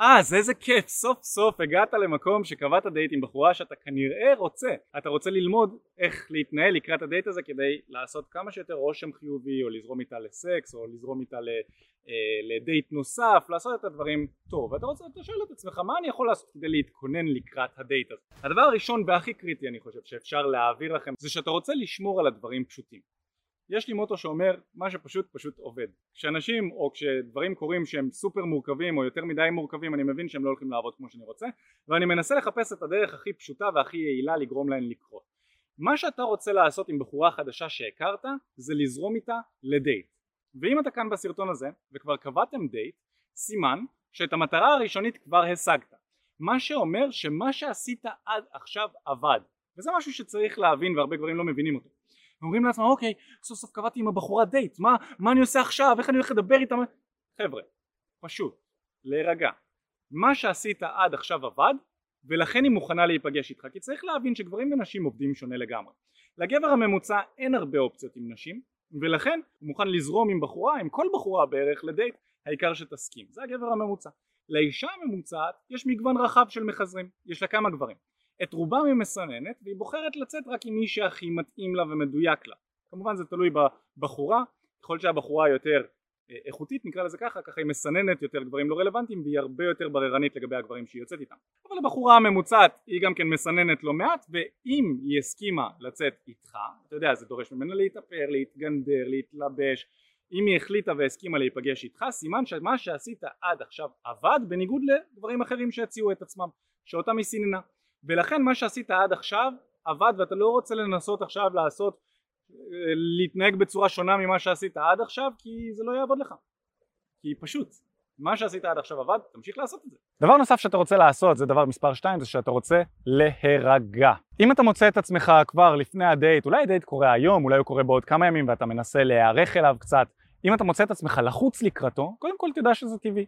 אז איזה כיף, סוף סוף הגעת למקום שקבעת דייט עם בחורה שאתה כנראה רוצה. אתה רוצה ללמוד איך להתנהל לקראת הדייט הזה כדי לעשות כמה שיותר רושם חיובי או לזרום איתה לסקס או לזרום איתה אה, לדייט נוסף, לעשות את הדברים טוב. ואתה רוצה, אתה שואל את עצמך מה אני יכול לעשות כדי להתכונן לקראת הדייט הזה. הדבר הראשון והכי קריטי אני חושב שאפשר להעביר לכם זה שאתה רוצה לשמור על הדברים פשוטים. יש לי מוטו שאומר מה שפשוט פשוט עובד. כשאנשים או כשדברים קורים שהם סופר מורכבים או יותר מדי מורכבים אני מבין שהם לא הולכים לעבוד כמו שאני רוצה ואני מנסה לחפש את הדרך הכי פשוטה והכי יעילה לגרום להן לקרות. מה שאתה רוצה לעשות עם בחורה חדשה שהכרת זה לזרום איתה לדייט. ואם אתה כאן בסרטון הזה וכבר קבעתם דייט סימן שאת המטרה הראשונית כבר השגת. מה שאומר שמה שעשית עד עכשיו עבד. וזה משהו שצריך להבין והרבה גברים לא מבינים אותו ואומרים לעצמם אוקיי סוף סוף קבעתי עם הבחורה דייט מה, מה אני עושה עכשיו? איך אני הולך לדבר איתה? חבר'ה פשוט להירגע. מה שעשית עד עכשיו עבד ולכן היא מוכנה להיפגש איתך כי צריך להבין שגברים ונשים עובדים שונה לגמרי. לגבר הממוצע אין הרבה אופציות עם נשים ולכן הוא מוכן לזרום עם בחורה עם כל בחורה בערך לדייט העיקר שתסכים. זה הגבר הממוצע. לאישה הממוצעת יש מגוון רחב של מחזרים יש לה כמה גברים את רובם היא מסננת והיא בוחרת לצאת רק עם מי שהכי מתאים לה ומדויק לה. כמובן זה תלוי בבחורה. ככל שהבחורה יותר אה, איכותית נקרא לזה ככה ככה היא מסננת יותר גברים לא רלוונטיים והיא הרבה יותר בררנית לגבי הגברים שהיא יוצאת איתם. אבל הבחורה הממוצעת היא גם כן מסננת לא מעט ואם היא הסכימה לצאת איתך אתה יודע זה דורש ממנה להתאפר להתגנדר להתלבש. אם היא החליטה והסכימה להיפגש איתך סימן שמה שעשית עד עכשיו עבד בניגוד לגברים אחרים שהציעו את עצמם שאותם היא סיננה ולכן מה שעשית עד עכשיו עבד ואתה לא רוצה לנסות עכשיו לעשות להתנהג בצורה שונה ממה שעשית עד עכשיו כי זה לא יעבוד לך. כי פשוט מה שעשית עד עכשיו עבד תמשיך לעשות את זה. דבר נוסף שאתה רוצה לעשות זה דבר מספר 2 זה שאתה רוצה להירגע. אם אתה מוצא את עצמך כבר לפני הדייט אולי הדייט קורה היום אולי הוא קורה בעוד כמה ימים ואתה מנסה להיערך אליו קצת אם אתה מוצא את עצמך לחוץ לקראתו קודם כל תדע שזה טבעי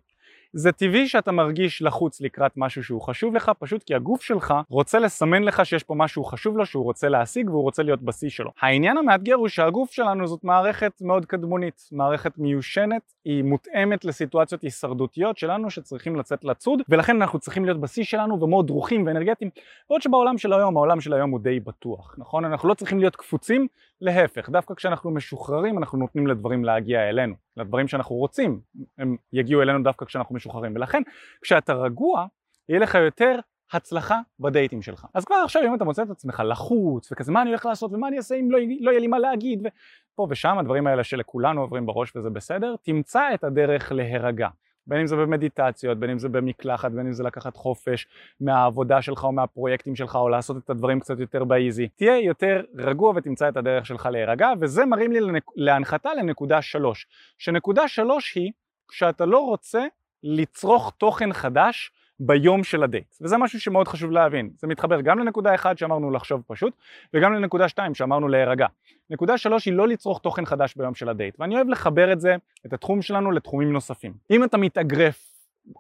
זה טבעי שאתה מרגיש לחוץ לקראת משהו שהוא חשוב לך פשוט כי הגוף שלך רוצה לסמן לך שיש פה משהו חשוב לו שהוא רוצה להשיג והוא רוצה להיות בשיא שלו. העניין המאתגר הוא שהגוף שלנו זאת מערכת מאוד קדמונית, מערכת מיושנת, היא מותאמת לסיטואציות הישרדותיות שלנו שצריכים לצאת לצוד ולכן אנחנו צריכים להיות בשיא שלנו ומאוד דרוכים ואנרגטיים בעוד שבעולם של היום, העולם של היום הוא די בטוח, נכון? אנחנו לא צריכים להיות קפוצים, להפך, דווקא כשאנחנו משוחררים אנחנו נותנים לדברים להגיע אלינו, לדברים שאנחנו רוצים, הם יגיעו אלינו דווקא כשאנחנו משוחררים ולכן כשאתה רגוע יהיה לך יותר הצלחה בדייטים שלך. אז כבר עכשיו אם אתה מוצא את עצמך לחוץ וכזה מה אני הולך לעשות ומה אני אעשה אם לא, לא יהיה לי מה להגיד ופה ושם הדברים האלה שלכולנו עוברים בראש וזה בסדר, תמצא את הדרך להירגע. בין אם זה במדיטציות, בין אם זה במקלחת, בין אם זה לקחת חופש מהעבודה שלך או מהפרויקטים שלך או לעשות את הדברים קצת יותר באיזי. תהיה יותר רגוע ותמצא את הדרך שלך להירגע וזה מרים לי לנק... להנחתה לנקודה שלוש. שנקודה שלוש היא כשאתה לא רוצה לצרוך תוכן חדש ביום של הדייט. וזה משהו שמאוד חשוב להבין. זה מתחבר גם לנקודה אחת שאמרנו לחשוב פשוט וגם לנקודה שתיים שאמרנו להירגע. נקודה שלוש היא לא לצרוך תוכן חדש ביום של הדייט ואני אוהב לחבר את זה את התחום שלנו לתחומים נוספים. אם אתה מתאגרף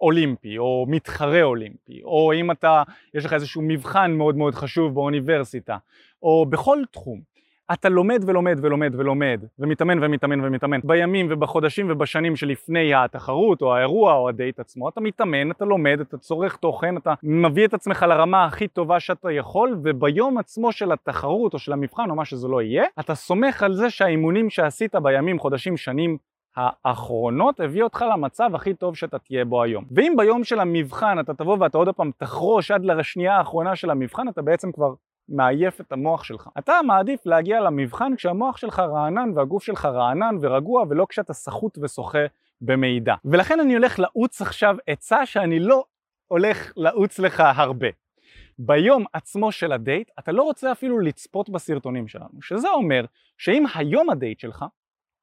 אולימפי או מתחרה אולימפי או אם אתה יש לך איזשהו מבחן מאוד מאוד חשוב באוניברסיטה או בכל תחום אתה לומד ולומד ולומד ולומד ומתאמן ומתאמן ומתאמן בימים ובחודשים ובשנים שלפני התחרות או האירוע או הדייט עצמו אתה מתאמן, אתה לומד, אתה צורך תוכן, אתה מביא את עצמך לרמה הכי טובה שאתה יכול וביום עצמו של התחרות או של המבחן או מה שזה לא יהיה אתה סומך על זה שהאימונים שעשית בימים, חודשים, שנים האחרונות הביא אותך למצב הכי טוב שאתה תהיה בו היום. ואם ביום של המבחן אתה תבוא ואתה עוד פעם תחרוש עד לשנייה האחרונה של המבחן אתה בעצם כבר מעייף את המוח שלך. אתה מעדיף להגיע למבחן כשהמוח שלך רענן והגוף שלך רענן ורגוע ולא כשאתה סחוט ושוחה במידע. ולכן אני הולך לעוץ עכשיו עצה שאני לא הולך לעוץ לך הרבה. ביום עצמו של הדייט אתה לא רוצה אפילו לצפות בסרטונים שלנו, שזה אומר שאם היום הדייט שלך,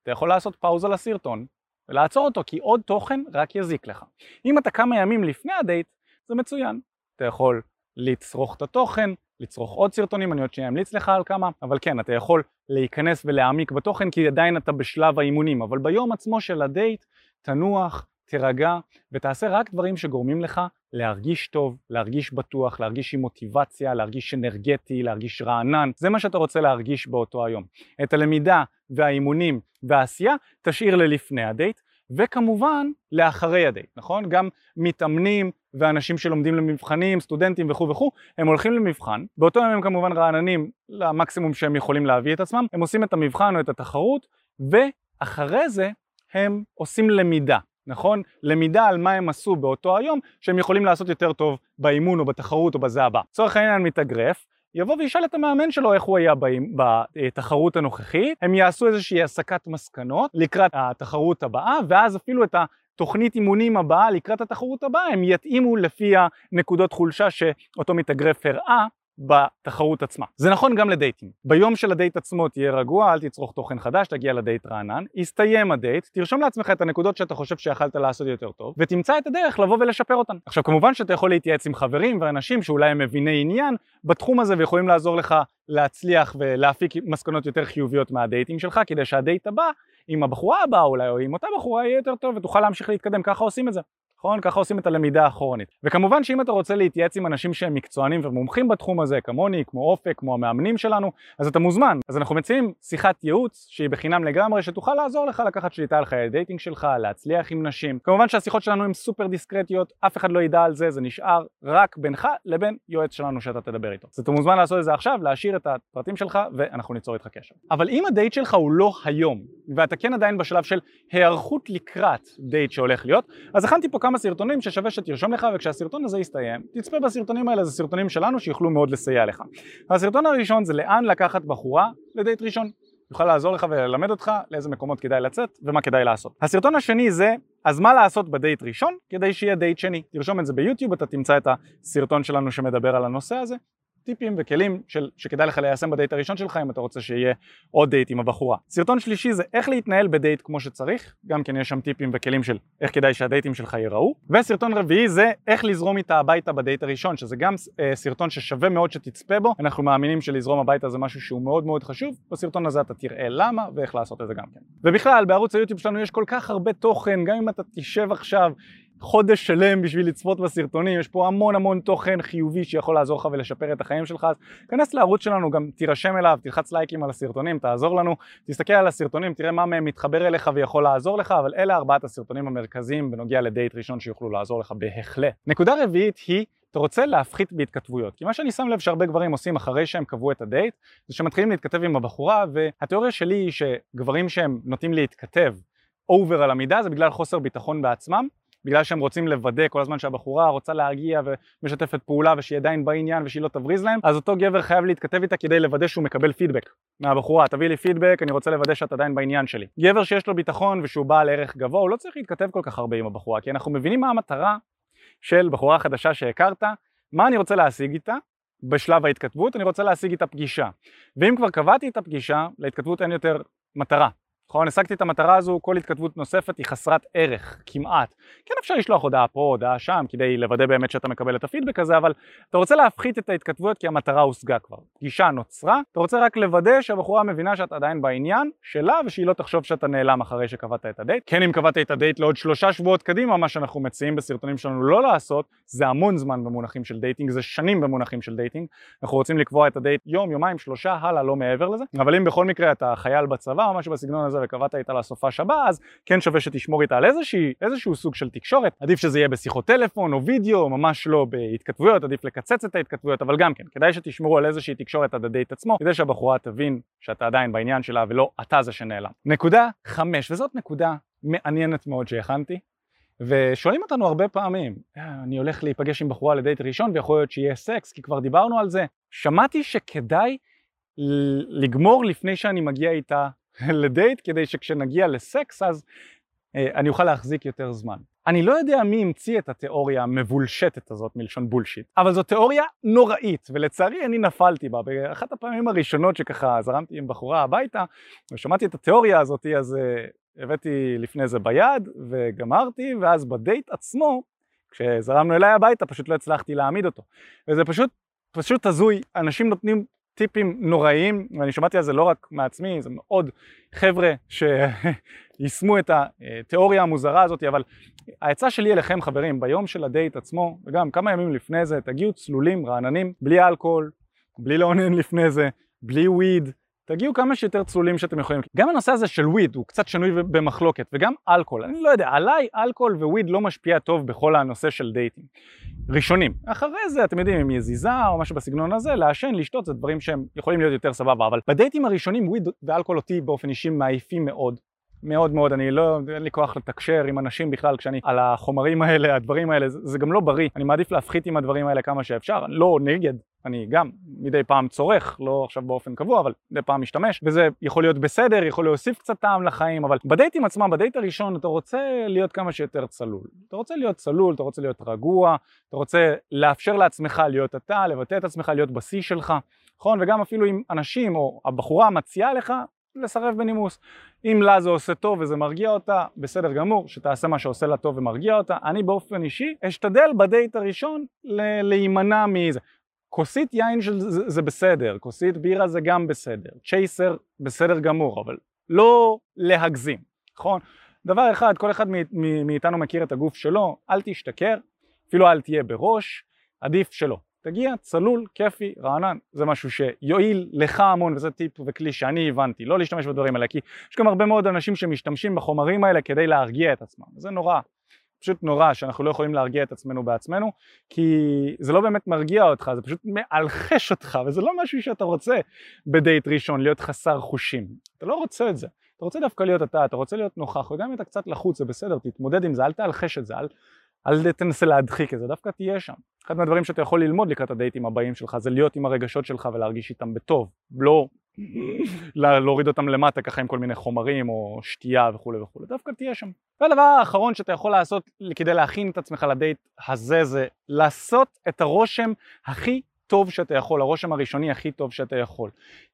אתה יכול לעשות פאוזה לסרטון ולעצור אותו כי עוד תוכן רק יזיק לך. אם אתה כמה ימים לפני הדייט, זה מצוין. אתה יכול לצרוך את התוכן, לצרוך עוד סרטונים, אני עוד שניה אמליץ לך על כמה, אבל כן, אתה יכול להיכנס ולהעמיק בתוכן כי עדיין אתה בשלב האימונים, אבל ביום עצמו של הדייט, תנוח, תירגע ותעשה רק דברים שגורמים לך להרגיש טוב, להרגיש בטוח, להרגיש עם מוטיבציה, להרגיש אנרגטי, להרגיש רענן, זה מה שאתה רוצה להרגיש באותו היום. את הלמידה והאימונים והעשייה תשאיר ללפני הדייט, וכמובן לאחרי הדייט, נכון? גם מתאמנים ואנשים שלומדים למבחנים, סטודנטים וכו' וכו', הם הולכים למבחן, באותו יום הם כמובן רעננים למקסימום שהם יכולים להביא את עצמם, הם עושים את המבחן או את התחרות, ואחרי זה הם עושים למידה, נכון? למידה על מה הם עשו באותו היום, שהם יכולים לעשות יותר טוב באימון או בתחרות או בזה הבא. לצורך העניין מתאגרף, יבוא וישאל את המאמן שלו איך הוא היה בתחרות הנוכחית, הם יעשו איזושהי הסקת מסקנות לקראת התחרות הבאה, ואז אפילו את התוכנית אימונים הבאה לקראת התחרות הבאה הם יתאימו לפי הנקודות חולשה שאותו מתאגרף הראה בתחרות עצמה. זה נכון גם לדייטים. ביום של הדייט עצמו תהיה רגוע, אל תצרוך תוכן חדש, תגיע לדייט רענן, יסתיים הדייט, תרשום לעצמך את הנקודות שאתה חושב שיכלת לעשות יותר טוב, ותמצא את הדרך לבוא ולשפר אותן. עכשיו כמובן שאתה יכול להתייעץ עם חברים ואנשים שאולי הם מביני עניין בתחום הזה ויכולים לעזור לך להצליח ולהפיק מסקנות יותר חיוביות מהדייטים שלך, כדי שהדייט הבא עם הבחורה הבאה אולי, או עם אותה בחורה יהיה יותר טוב ותוכל להמשיך להתקדם, ככה עושים את זה. נכון? ככה עושים את הלמידה האחורנית. וכמובן שאם אתה רוצה להתייעץ עם אנשים שהם מקצוענים ומומחים בתחום הזה, כמוני, כמו אופק, כמו המאמנים שלנו, אז אתה מוזמן. אז אנחנו מציעים שיחת ייעוץ שהיא בחינם לגמרי, שתוכל לעזור לך לקחת שליטה על חיי ה dating שלך, להצליח עם נשים. כמובן שהשיחות שלנו הן סופר דיסקרטיות, אף אחד לא ידע על זה, זה נשאר רק בינך לבין יועץ שלנו שאתה תדבר איתו. אז אתה מוזמן לעשות את זה עכשיו, להשאיר את הפרטים שלך ואנחנו ניצור איתך קשר. אבל אם הדייט שלך הוא לא היום, ואתה כן עדיין בשלב של היערכות לקראת דייט שהולך להיות, אז הכנתי פה כמה סרטונים ששווה שתרשום לך וכשהסרטון הזה יסתיים תצפה בסרטונים האלה, זה סרטונים שלנו שיוכלו מאוד לסייע לך. הסרטון הראשון זה לאן לקחת בחורה לדייט ראשון. יוכל לעזור לך וללמד אותך לאיזה מקומות כדאי לצאת ומה כדאי לעשות. הסרטון השני זה אז מה לעשות בדייט ראשון כדי שיהיה דייט שני. תרשום את זה ביוטיוב, אתה תמצא את הסרטון שלנו שמדבר על הנושא הזה. טיפים וכלים של, שכדאי לך ליישם בדייט הראשון שלך אם אתה רוצה שיהיה עוד דייט עם הבחורה. סרטון שלישי זה איך להתנהל בדייט כמו שצריך, גם כן יש שם טיפים וכלים של איך כדאי שהדייטים שלך ייראו. וסרטון רביעי זה איך לזרום איתה הביתה בדייט הראשון, שזה גם אה, סרטון ששווה מאוד שתצפה בו, אנחנו מאמינים שלזרום הביתה זה משהו שהוא מאוד מאוד חשוב, בסרטון הזה אתה תראה למה ואיך לעשות את זה גם כן. ובכלל בערוץ היוטיוב שלנו יש כל כך הרבה תוכן, גם אם אתה תשב עכשיו חודש שלם בשביל לצפות בסרטונים, יש פה המון המון תוכן חיובי שיכול לעזור לך ולשפר את החיים שלך, אז כנס לערוץ שלנו, גם תירשם אליו, תלחץ לייקים על הסרטונים, תעזור לנו, תסתכל על הסרטונים, תראה מה מהם מתחבר אליך ויכול לעזור לך, אבל אלה ארבעת הסרטונים המרכזיים בנוגע לדייט ראשון שיוכלו לעזור לך בהחלט. נקודה רביעית היא אתה רוצה להפחית בהתכתבויות, כי מה שאני שם לב שהרבה גברים עושים אחרי שהם קבעו את הדייט, זה שמתחילים להתכתב עם הבחורה, והתיאוריה שלי היא שגברים שהם נוטים להתכתב over על המידה זה בגלל חוסר ביטחון בעצמם, בגלל שהם רוצים לוודא כל הזמן שהבחורה רוצה להגיע ומשתפת פעולה ושהיא עדיין בעניין ושהיא לא תבריז להם, אז אותו גבר חייב להתכתב איתה כדי לוודא שהוא מקבל פידבק מהבחורה, תביא לי פידבק, אני רוצה לוודא שאת עדיין בעניין שלי. גבר שיש לו ביטחון ושהוא בעל ערך גבוה, הוא לא צריך להתכתב כל כך הרבה עם הבחורה, כי אנחנו מבינים מה המטרה של בחורה חדשה שהכרת, מה אני רוצה להשיג איתה, בשלב ההתכתבות, אני רוצה להשיג איתה פגישה. ואם כבר קבעתי את הפגישה, להתכתבות אין יותר מטרה. נכון? השגתי את המטרה הזו, כל התכתבות נוספת היא חסרת ערך, כמעט. כן אפשר לשלוח הודעה פה, הודעה שם, כדי לוודא באמת שאתה מקבל את הפידבק הזה, אבל אתה רוצה להפחית את ההתכתבויות כי המטרה הושגה כבר. פגישה נוצרה, אתה רוצה רק לוודא שהבחורה מבינה שאתה עדיין בעניין שלה, ושהיא לא תחשוב שאתה נעלם אחרי שקבעת את הדייט. כן, אם קבעת את הדייט לעוד שלושה שבועות קדימה, מה שאנחנו מציעים בסרטונים שלנו לא לעשות, זה המון זמן במונחים של dating, זה שנים במונחים של dating. אנחנו רוצים לקבוע את הדייט יום, יומיים, שלושה, הלאה, לא מעבר לזה. אבל אם בכל מקרה אתה חייל בצבא או משהו בסגנון הזה וקבעת איתה לסופש הבא, אז כן שווה שתשמור איתה על איזושהי, איזשהו סוג של תקשורת. עדיף שזה יהיה בשיחות טלפון או וידאו, ממש לא בהתכתבויות, עדיף לקצץ את ההתכתבויות, אבל גם כן, כדאי שתשמרו על איזושהי תקשורת עד הדייט עצמו, כדי שהבחורה תבין שאתה עדיין בעניין שלה ולא אתה זה שנעלם. נקודה חמש, וזאת נקודה מעניינת מאוד שהכנתי, ושואלים אותנו הרבה פעמים, אה, אני הולך להיפגש עם בחורה לדייט ראשון ויכול להיות שיהיה סקס, כי כבר דיברנו על זה. שמעתי שכדאי לגמור לפני שאני מגיע איתה לדייט כדי שכשנגיע לסקס אז אה, אני אוכל להחזיק יותר זמן. אני לא יודע מי המציא את התיאוריה המבולשתת הזאת מלשון בולשיט, אבל זו תיאוריה נוראית, ולצערי אני נפלתי בה. באחת הפעמים הראשונות שככה זרמתי עם בחורה הביתה, ושמעתי את התיאוריה הזאת, אז uh, הבאתי לפני זה ביד, וגמרתי, ואז בדייט עצמו, כשזרמנו אליי הביתה, פשוט לא הצלחתי להעמיד אותו. וזה פשוט, פשוט הזוי, אנשים נותנים טיפים נוראיים, ואני שמעתי על זה לא רק מעצמי, זה מאוד חבר'ה שיישמו את התיאוריה המוזרה הזאת, אבל העצה שלי אליכם חברים, ביום של הדייט עצמו, וגם כמה ימים לפני זה, תגיעו צלולים, רעננים, בלי אלכוהול, בלי לאונן לפני זה, בלי וויד, תגיעו כמה שיותר צלולים שאתם יכולים. גם הנושא הזה של וויד הוא קצת שנוי במחלוקת, וגם אלכוהול. אני לא יודע, עליי אלכוהול וויד לא משפיע טוב בכל הנושא של דייטים. ראשונים. אחרי זה, אתם יודעים, אם יזיזה או משהו בסגנון הזה, לעשן, לשתות, זה דברים שהם יכולים להיות יותר סבבה, אבל בדייטים הראשונים וויד ואלכוהול אותי באופן אישי מעייפים מאוד. מאוד מאוד, אני לא, אין לי כוח לתקשר עם אנשים בכלל כשאני על החומרים האלה, הדברים האלה, זה, זה גם לא בריא, אני מעדיף להפחית עם הדברים האלה כמה שאפשר, אני לא נגד, אני גם מדי פעם צורך, לא עכשיו באופן קבוע, אבל מדי פעם משתמש, וזה יכול להיות בסדר, יכול להוסיף קצת טעם לחיים, אבל בדייטים עצמם, בדייט הראשון, אתה רוצה להיות כמה שיותר צלול. אתה רוצה להיות צלול, אתה רוצה להיות רגוע, אתה רוצה לאפשר לעצמך להיות אתה, לבטא את עצמך, להיות בשיא שלך, נכון? וגם אפילו אם אנשים או הבחורה מציעה לך, לסרב בנימוס. אם לה זה עושה טוב וזה מרגיע אותה, בסדר גמור, שתעשה מה שעושה לה טוב ומרגיע אותה. אני באופן אישי אשתדל בדייט הראשון להימנע מזה. כוסית יין של זה, זה בסדר, כוסית בירה זה גם בסדר, צ'ייסר בסדר גמור, אבל לא להגזים, נכון? דבר אחד, כל אחד מאיתנו מכיר את הגוף שלו, אל תשתכר, אפילו אל תהיה בראש, עדיף שלא. תגיע צלול, כיפי, רענן, זה משהו שיועיל לך המון וזה טיפ וכלי שאני הבנתי, לא להשתמש בדברים האלה כי יש גם הרבה מאוד אנשים שמשתמשים בחומרים האלה כדי להרגיע את עצמם, זה נורא, פשוט נורא שאנחנו לא יכולים להרגיע את עצמנו בעצמנו כי זה לא באמת מרגיע אותך, זה פשוט מאלחש אותך וזה לא משהו שאתה רוצה בדייט ראשון, להיות חסר חושים, אתה לא רוצה את זה, אתה רוצה דווקא להיות אתה, אתה רוצה להיות נוכח וגם אם אתה קצת לחוץ זה בסדר, תתמודד עם זה, אל תאלחש את זה, אל, אל תנסה להדחיק את זה, דווקא תהיה שם. אחד מהדברים שאתה יכול ללמוד לקראת הדייטים הבאים שלך זה להיות עם הרגשות שלך ולהרגיש איתם בטוב, לא להוריד אותם למטה ככה עם כל מיני חומרים או שתייה וכולי וכולי, דווקא תהיה שם. והדבר האחרון שאתה יכול לעשות כדי להכין את עצמך לדייט הזה זה לעשות את הרושם הכי טוב שאתה יכול, הרושם הראשוני הכי טוב שאתה יכול.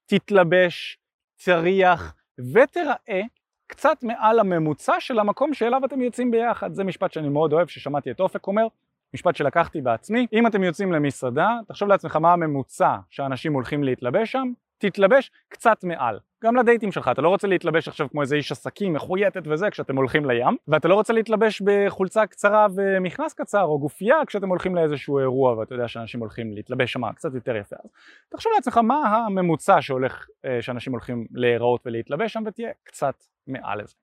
תתלבש, תריח ותראה קצת מעל הממוצע של המקום שאליו אתם יוצאים ביחד. זה משפט שאני מאוד אוהב, ששמעתי את אופק אומר, משפט שלקחתי בעצמי. אם אתם יוצאים למסעדה, תחשוב לעצמך מה הממוצע שאנשים הולכים להתלבש שם, תתלבש קצת מעל. גם לדייטים שלך, אתה לא רוצה להתלבש עכשיו כמו איזה איש עסקים מחויטת וזה כשאתם הולכים לים, ואתה לא רוצה להתלבש בחולצה קצרה ומכנס קצר או גופייה כשאתם הולכים לאיזשהו אירוע ואתה יודע שאנשים הולכים להתלבש שם קצת יותר יפה. אז תחשוב לעצמך מה הממוצע שהולך, אה, שאנשים הולכים להיראות ולהתלבש שם ותהיה קצת מעל לזה.